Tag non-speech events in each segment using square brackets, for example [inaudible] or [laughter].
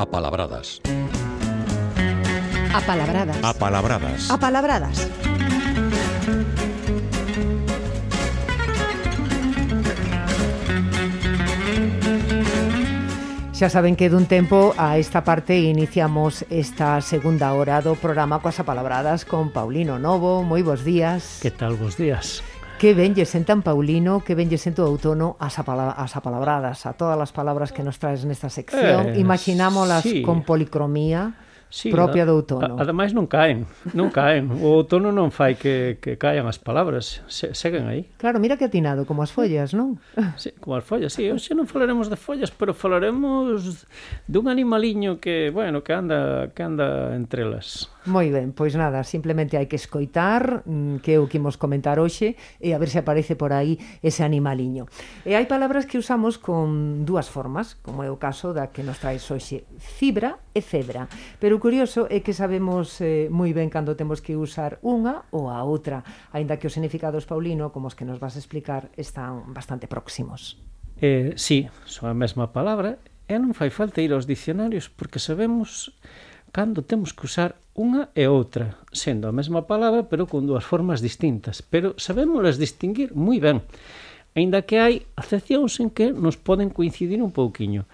Apalabradas. Apalabradas. Apalabradas. Apalabradas. Xa saben que dun tempo a esta parte iniciamos esta segunda hora do programa coas apalabradas con Paulino Novo. Moi bons días. Que tal vos días? que venlles en tan paulino, que venlles en todo outono as, apala, as apalabradas, a todas as palabras que nos traes nesta sección. Eh, Imaginámolas sí. con policromía sí, propia do outono. A, ademais non caen, non caen. O outono non fai que, que caian as palabras, se, seguen aí. Claro, mira que atinado, como as follas, non? Sí, como as follas, sí. Hoxe non falaremos de follas, pero falaremos dun animaliño que, bueno, que anda, que anda entre elas. Moi ben, pois nada, simplemente hai que escoitar mm, que é o que imos comentar hoxe e a ver se aparece por aí ese animaliño. E hai palabras que usamos con dúas formas, como é o caso da que nos traes hoxe, fibra e cebra. Pero o curioso é que sabemos eh, moi ben cando temos que usar unha ou a outra, aínda que os significados paulino, como os que nos vas a explicar, están bastante próximos. Eh, sí, son a mesma palabra, e non fai falta ir aos dicionarios porque sabemos cando temos que usar unha e outra, sendo a mesma palabra pero con dúas formas distintas, pero sabémoslas distinguir moi ben, aínda que hai acepcións en que nos poden coincidir un pouquiño.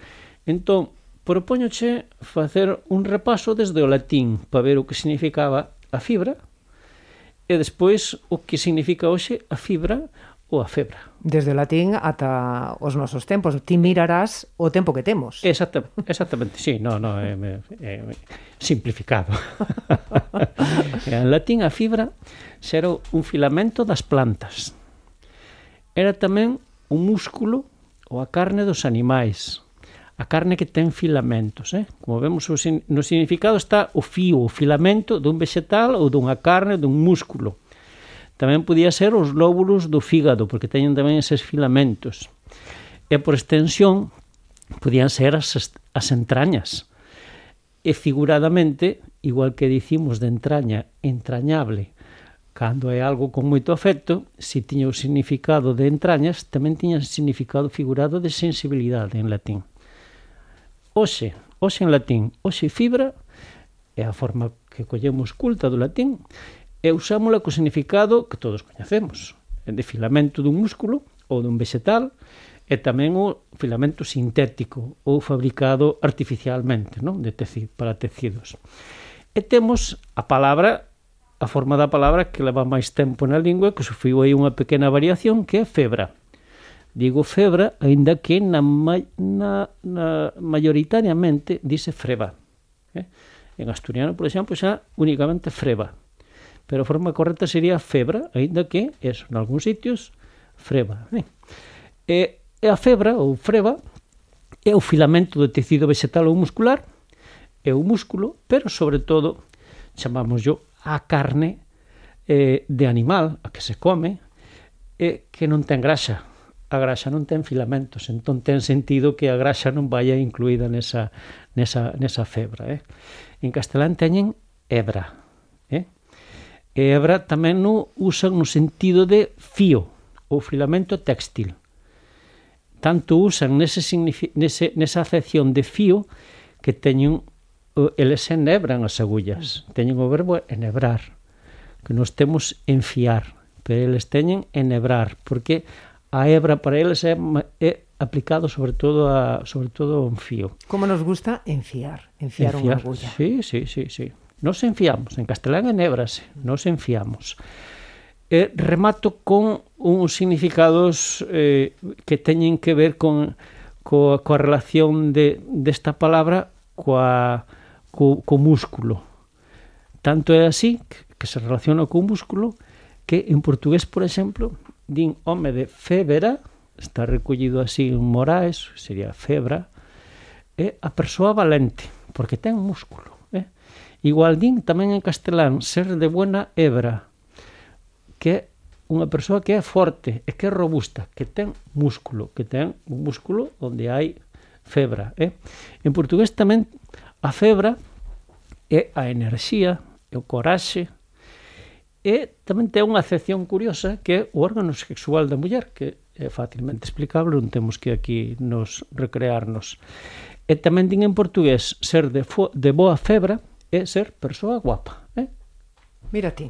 Entón, propóñoche facer un repaso desde o latín para ver o que significaba a fibra e despois o que significa hoxe a fibra ou a febra. Desde o latín ata os nosos tempos. Ti mirarás o tempo que temos. Exacta, exactamente, sí, no, no, é, é, é simplificado. [laughs] en latín a fibra xera un filamento das plantas. Era tamén un músculo ou a carne dos animais a carne que ten filamentos. Eh? Como vemos no significado está o fío, o filamento dun vegetal ou dunha carne, dun músculo. Tamén podía ser os lóbulos do fígado, porque teñen tamén eses filamentos. E por extensión, podían ser as, as entrañas. E figuradamente, igual que dicimos de entraña, entrañable, cando é algo con moito afecto, se tiña o significado de entrañas, tamén tiña o significado figurado de sensibilidade en latín hoxe, hoxe en latín, hoxe fibra, é a forma que collemos culta do latín, e usámola co significado que todos coñecemos, de filamento dun músculo ou dun vegetal, e tamén o filamento sintético ou fabricado artificialmente, non? de tecido, para tecidos. E temos a palabra a forma da palabra que leva máis tempo na lingua, que sufriu aí unha pequena variación, que é febra digo febra, aínda que na, ma na, na mayoritariamente dice freba. Eh? En asturiano, por exemplo, xa únicamente freba. Pero a forma correcta sería febra, aínda que eso, en algúns sitios freba. Eh? E, e a febra ou freba é o filamento do tecido vegetal ou muscular, é o músculo, pero sobre todo chamamos yo a carne eh, de animal a que se come eh, que non ten graxa, a graxa non ten filamentos, entón ten sentido que a graxa non vaya incluída nesa, nesa, nesa febra. Eh? En castelán teñen hebra. Eh? E hebra tamén no usan no sentido de fío, ou filamento textil. Tanto usan nese, nese, nesa acepción de fío que teñen eles enebran as agullas. Mm. Teñen o verbo enebrar, que nos temos enfiar, pero eles teñen enebrar, porque a hebra para eles é, é aplicado sobre todo a sobre todo un fío. Como nos gusta enfiar, enfiar, enfiar unha agulla. Sí, sí, sí, sí. Nos enfiamos, en castelán enhébrase, nos enfiamos. Eh, remato con uns significados eh, que teñen que ver con coa, coa relación de, desta palabra coa, co, co músculo. Tanto é así que se relaciona co músculo que en portugués, por exemplo, din home de febra, está recollido así en Moraes, sería febra, é a persoa valente, porque ten músculo. Eh? Igual din tamén en castelán ser de buena hebra, que unha persoa que é forte, e que é robusta, que ten músculo, que ten un músculo onde hai febra. Eh? En portugués tamén a febra é a enerxía, é o coraxe, E tamén ten unha acepción curiosa que é o órgano sexual da muller, que é facilmente explicable, non temos que aquí nos recrearnos. E tamén din en portugués ser de, fo de boa febra e ser persoa guapa. Eh? Mira ti,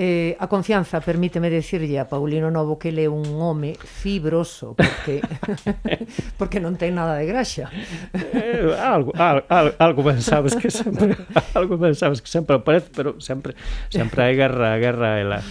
Eh, a confianza, permíteme decirlle a Paulino Novo que ele é un home fibroso, porque [laughs] porque non ten nada de graxa. Eh, algo, algo, algo ben sabes que sempre [laughs] algo ben sabes que sempre aparece, pero sempre sempre hai guerra, a guerra ela.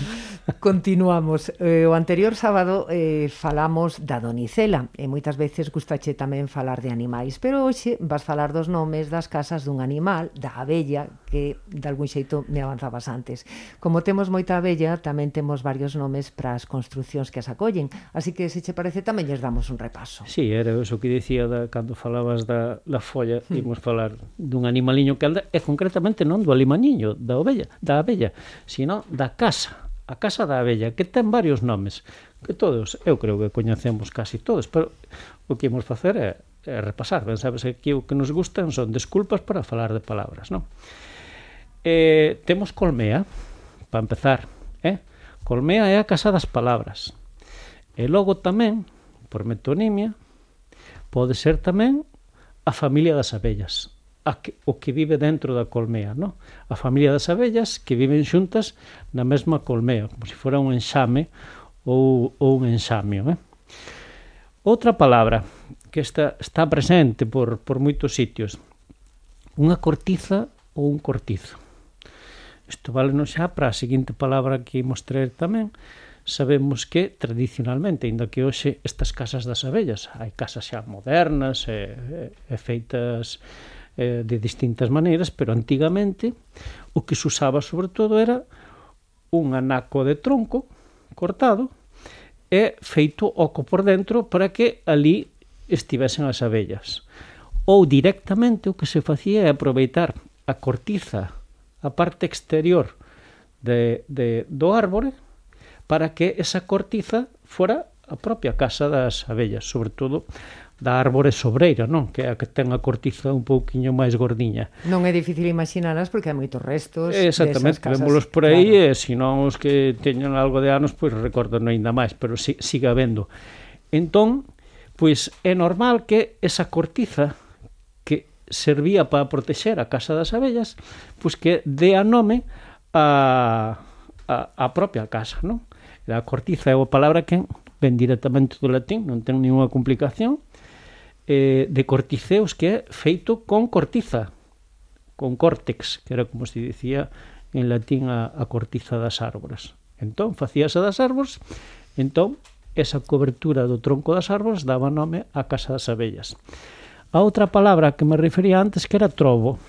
Continuamos. Eh, o anterior sábado eh, falamos da donicela e moitas veces gustache tamén falar de animais, pero hoxe vas falar dos nomes das casas dun animal, da abella, que de algún xeito me avanzabas antes. Como temos moita abella, tamén temos varios nomes para as construcións que as acollen, así que se che parece tamén lles damos un repaso. Sí, era eso que dicía da, cando falabas da, da folla, mm. imos falar dun animaliño que anda, e concretamente non do animaliño, da ovella, da abella, sino da casa, a Casa da Abella, que ten varios nomes, que todos, eu creo que coñecemos casi todos, pero o que imos facer é, é repasar, ben sabes que aquí o que nos gustan son desculpas para falar de palabras, non? Eh, temos colmea, para empezar, eh? Colmea é a casa das palabras. E logo tamén, por metonimia, pode ser tamén a familia das abellas, a que, o que vive dentro da colmea, no? A familia das abellas que viven xuntas na mesma colmea, como se fora un enxame ou, ou un enxamio, eh? Outra palabra que está, está presente por, por moitos sitios, unha cortiza ou un cortizo. Isto vale non xa para a seguinte palabra que imos traer tamén, sabemos que tradicionalmente, ainda que hoxe estas casas das abellas, hai casas xa modernas e, e, e feitas e, de distintas maneiras, pero antigamente o que se usaba sobre todo era un anaco de tronco cortado e feito oco por dentro para que ali estivesen as abellas. Ou directamente o que se facía é aproveitar a cortiza a parte exterior de, de, do árbore para que esa cortiza fora a propia casa das abellas, sobre todo da árbore sobreira, non? Que é a que ten a cortiza un pouquiño máis gordiña. Non é difícil imaginalas porque hai moitos restos eh, Exactamente, casas. vémolos por aí claro. e senón os que teñen algo de anos pois recordan aínda máis, pero si, siga vendo. Entón, pois é normal que esa cortiza servía para protexer a Casa das Abellas, pois que dea nome a, a, a propia casa, non? A cortiza é a palabra que ven directamente do latín, non ten ninguna complicación, eh, de corticeos que é feito con cortiza, con córtex, que era como se dicía en latín a, a cortiza das árbores. Entón, facíase das árbores, entón, esa cobertura do tronco das árbores daba nome á Casa das Abellas. A outra palabra que me refería antes que era trobo.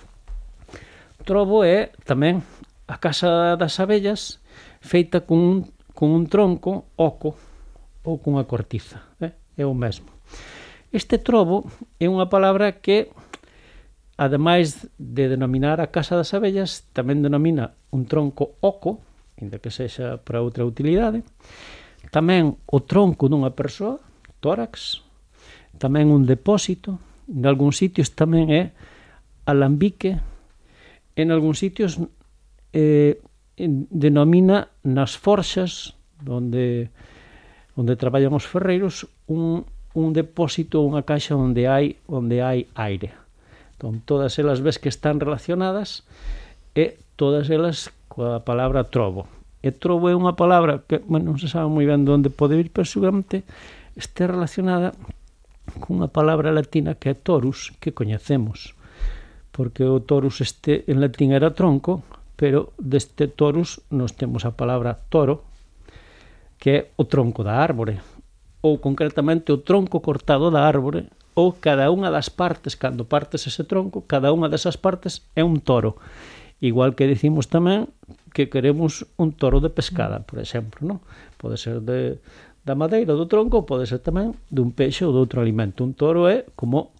Trobo é tamén a casa das abellas feita con un, con un tronco oco ou cunha cortiza. Eh? É o mesmo. Este trobo é unha palabra que ademais de denominar a Casa das Abellas, tamén denomina un tronco oco, inda que sexa para outra utilidade, tamén o tronco dunha persoa, tórax, tamén un depósito, En algúns sitios tamén é alambique, en algúns sitios eh, denomina nas forxas onde onde traballan os ferreiros un, un depósito, unha caixa onde hai onde hai aire. Entón, todas elas ves que están relacionadas e todas elas coa palabra trobo. E trobo é unha palabra que bueno, non se sabe moi ben de onde pode vir, pero seguramente este relacionada cunha palabra latina que é torus, que coñecemos, porque o torus este en latín era tronco, pero deste torus nos temos a palabra toro, que é o tronco da árbore, ou concretamente o tronco cortado da árbore, ou cada unha das partes, cando partes ese tronco, cada unha desas partes é un toro. Igual que dicimos tamén que queremos un toro de pescada, por exemplo, non? Pode ser de, da madeira do tronco pode ser tamén dun peixe ou doutro alimento. Un toro é como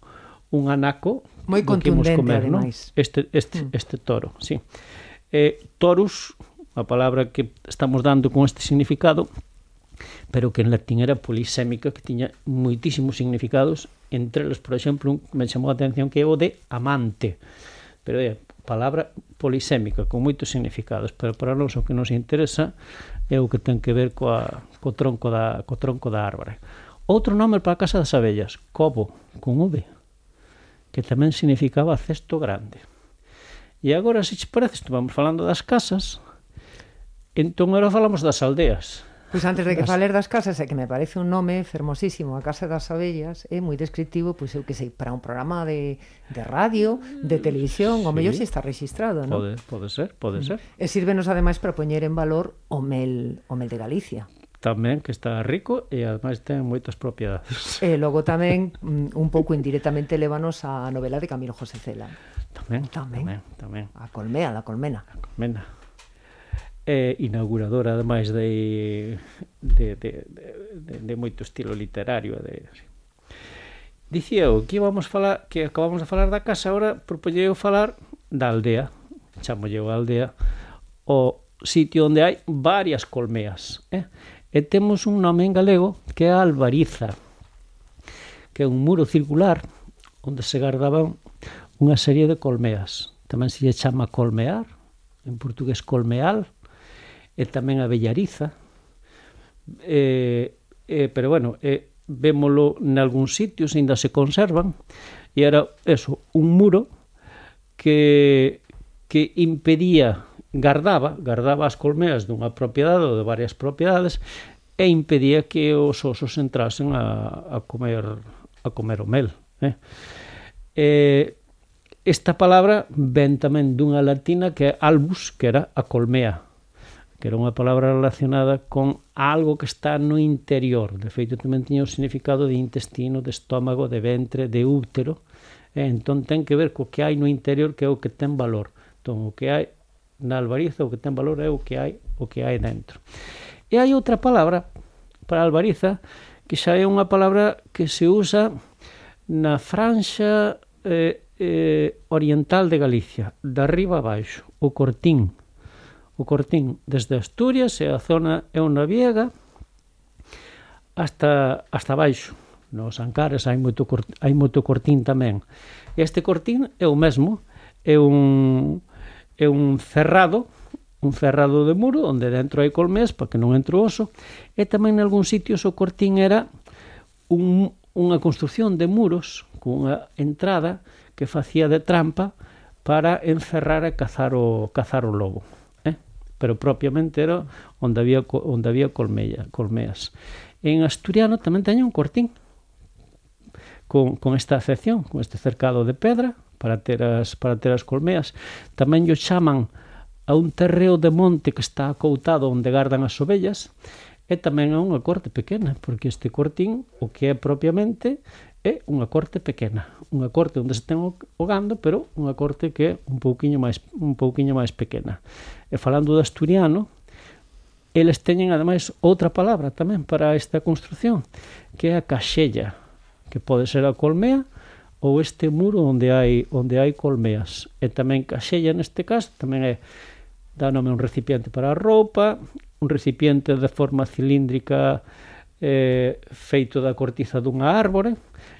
un anaco moi contundente, comer, non? Este, este, mm. este toro, sí. Eh, torus, a palabra que estamos dando con este significado, pero que en latín era polisémica, que tiña moitísimos significados, entre eles, por exemplo, un, me chamou a atención que é o de amante. Pero é, palabra polisémica, con moitos significados, pero para nós o que nos interesa é o que ten que ver coa, co, tronco da, co tronco da árbore. Outro nome para a Casa das Abellas, Cobo, con V, que tamén significaba cesto grande. E agora, se te parece, estuvamos falando das casas, entón agora falamos das aldeas. Pois antes de que das... faler das casas, é que me parece un nome fermosísimo, a Casa das Abellas, é moi descriptivo, pois eu que sei, para un programa de, de radio, de mm, televisión, sí. o mellor se está registrado, non? Pode, pode ser, pode mm. ser. E sírvenos ademais para poñer en valor o mel, o mel de Galicia tamén que está rico e ademais ten moitas propiedades. E logo tamén mm, un pouco indirectamente levanos a novela de Camilo José Cela. Tamén, tamén, tamén, tamén. A colmea, a colmena. A colmena é inauguradora ademais de de, de, de, de moito estilo literario de, Dicía eu que íbamos falar que acabamos de falar da casa, agora propoñeu falar da aldea, chamolle a aldea, o sitio onde hai varias colmeas, eh? E temos un nome en galego que é a Albariza, que é un muro circular onde se guardaban unha serie de colmeas. Tamén se lle chama colmear, en portugués colmeal, e tamén a Bellariza. Eh, eh, pero bueno, eh, vémolo nalgúns sitios, ainda se conservan, e era eso, un muro que, que impedía, guardaba, guardaba as colmeas dunha propiedade ou de varias propiedades, e impedía que os osos entrasen a, a comer a comer o mel. Eh? Eh, esta palabra ven tamén dunha latina que é albus, que era a colmea, que era unha palabra relacionada con algo que está no interior. De feito, tamén tiña o significado de intestino, de estómago, de ventre, de útero. E entón ten que ver co que hai no interior, que é o que ten valor. Entón, o que hai na albariza, o que ten valor é o que hai, o que hai dentro. E hai outra palabra para albariza que xa é unha palabra que se usa na franxa eh, eh, oriental de Galicia, de arriba a baixo, o cortín o Cortín desde Asturias e a zona é unha viega hasta, hasta baixo. Nos Ancares hai moito, hai moito cortín tamén. Este cortín é o mesmo, é un, é un cerrado, un cerrado de muro onde dentro hai colmés para que non entre o oso e tamén en algún sitio o cortín era un, unha construcción de muros cunha entrada que facía de trampa para encerrar e cazar o, cazar o lobo pero propiamente era onde había, onde había colmella, colmeas. En asturiano tamén teño un cortín con, con esta acepción, con este cercado de pedra para ter as, para ter as colmeas. Tamén lle chaman a un terreo de monte que está acoutado onde gardan as ovellas e tamén a unha corte pequena, porque este cortín o que é propiamente é unha corte pequena, unha corte onde se ten o gando, pero unha corte que é un pouquiño máis un pouquiño máis pequena. E falando do asturiano, eles teñen ademais outra palabra tamén para esta construción, que é a caxella, que pode ser a colmea ou este muro onde hai onde hai colmeas. E tamén caxella neste caso tamén é dá nome a un recipiente para a roupa, un recipiente de forma cilíndrica eh, feito da cortiza dunha árbore,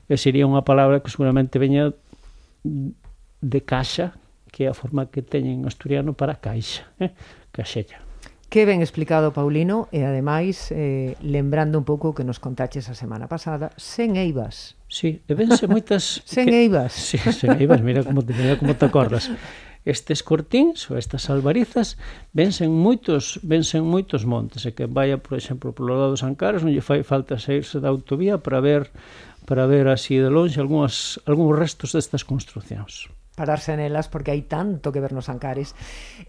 e sería unha palabra que seguramente veña de caixa, que é a forma que teñen en asturiano para caixa, eh? caxella. Que ben explicado, Paulino, e ademais, eh, lembrando un pouco que nos contaches a semana pasada, sen eivas. Sí, e vense moitas... [laughs] sen que... eivas. Sí, sen eivas, mira como te, mira como te acordas. Estes cortíns ou estas albarizas vensen moitos, vensen moitos montes e que vaya, por exemplo, polo lado de San Carlos non lle fai falta sairse da autovía para ver para ver así de longe algúns, algúns restos destas construcións pararse nelas porque hai tanto que ver nos Ancares.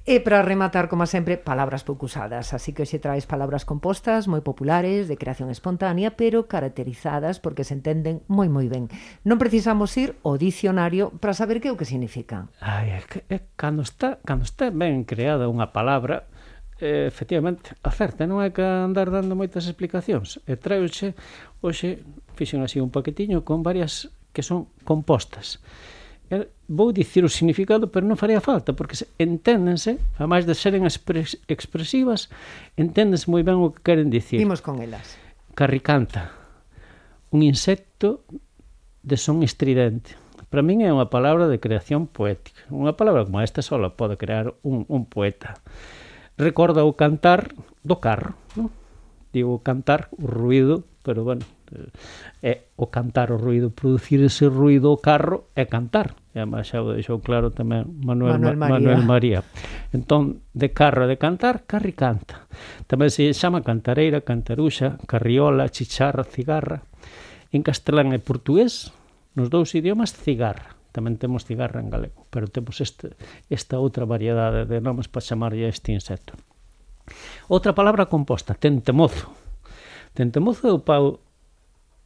E para rematar, como sempre, palabras pouco usadas. Así que hoxe traes palabras compostas, moi populares, de creación espontánea, pero caracterizadas porque se entenden moi moi ben. Non precisamos ir ao dicionario para saber que é o que significa. Ai, é que, é, cando, está, cando está ben creada unha palabra, eh, efectivamente, acerta, non é que andar dando moitas explicacións. E traioche, hoxe, fixen así un paquetiño con varias que son compostas vou dicir o significado, pero non faría falta, porque enténdense, a máis de seren expres, expresivas, enténdense moi ben o que queren dicir. Vimos con elas. Carricanta, un insecto de son estridente. Para min é unha palabra de creación poética. Unha palabra como esta só pode crear un, un poeta. Recorda o cantar do carro, non? Digo cantar, o ruido, pero bueno, é o cantar o ruido, producir ese ruido o carro é cantar. E además xa o deixou claro tamén Manuel, Manuel, Ma María. Manuel María. Entón, de carro de cantar, carri canta. Tamén se chama cantareira, cantaruxa, carriola, chicharra, cigarra. En castelán e portugués, nos dous idiomas, cigarra tamén temos cigarra en galego, pero temos este, esta outra variedade de nomes para chamarlle este insecto. Outra palabra composta, tentemozo. Tentemozo é o, pau,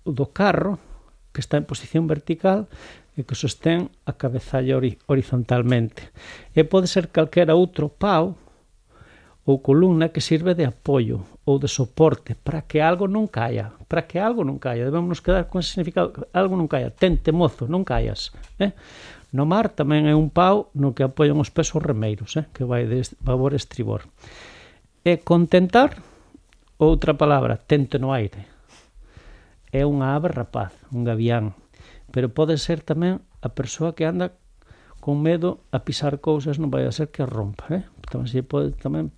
do carro que está en posición vertical e que sostén a cabezalla horizontalmente. E pode ser calquera outro pau ou columna que sirve de apoio ou de soporte para que algo non caia, para que algo non caia. Debemos quedar con ese significado, algo non caia, tente mozo, non caias, eh? No mar tamén é un pau no que apoian os pesos remeiros, eh? que vai de babor estribor. E contentar, outra palabra, tente no aire é unha ave rapaz, un gavián, pero pode ser tamén a persoa que anda con medo a pisar cousas non vai a ser que rompa, eh? Tamén se pode tamén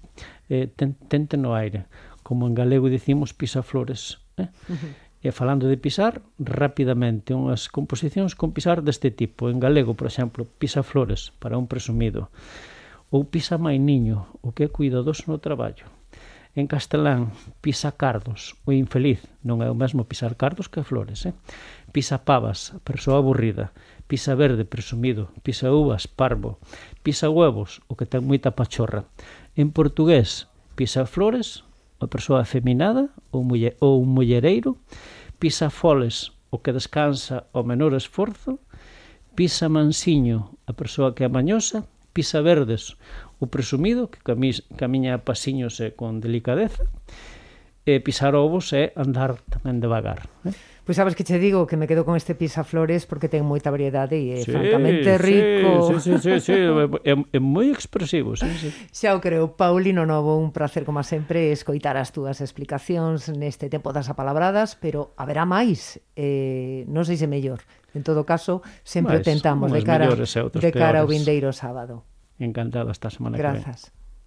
eh, ten, tente no aire, como en galego dicimos pisa flores, eh? Uh -huh. E falando de pisar, rapidamente, unhas composicións con pisar deste tipo. En galego, por exemplo, pisa flores, para un presumido. Ou pisa mai niño, o que é cuidadoso no traballo en castelán pisa cardos, o infeliz, non é o mesmo pisar cardos que flores, eh? pisa pavas, persoa aburrida, pisa verde, presumido, pisa uvas, parvo, pisa huevos, o que ten moita pachorra. En portugués, pisa flores, a persoa afeminada ou, muller, ou un mullereiro, pisa foles, o que descansa o menor esforzo, pisa mansiño, a persoa que é mañosa, pisaverdes, o presumido, que camiña a pasiños e con delicadeza, e pisar ovos é andar tamén devagar. Eh? Pois sabes que che digo que me quedo con este pisaflores porque ten moita variedade e é sí, francamente rico. Sí, sí, sí, sí, é, é moi expresivo, sí, sí. Xa o creo, Paulino Novo, un placer como sempre escoitar as túas explicacións neste tempo das apalabradas, pero haberá máis, eh, non sei se mellor. En todo caso, sempre máis, tentamos de cara, de cara peores. ao vindeiro sábado. Encantado, hasta semana que. Gracias.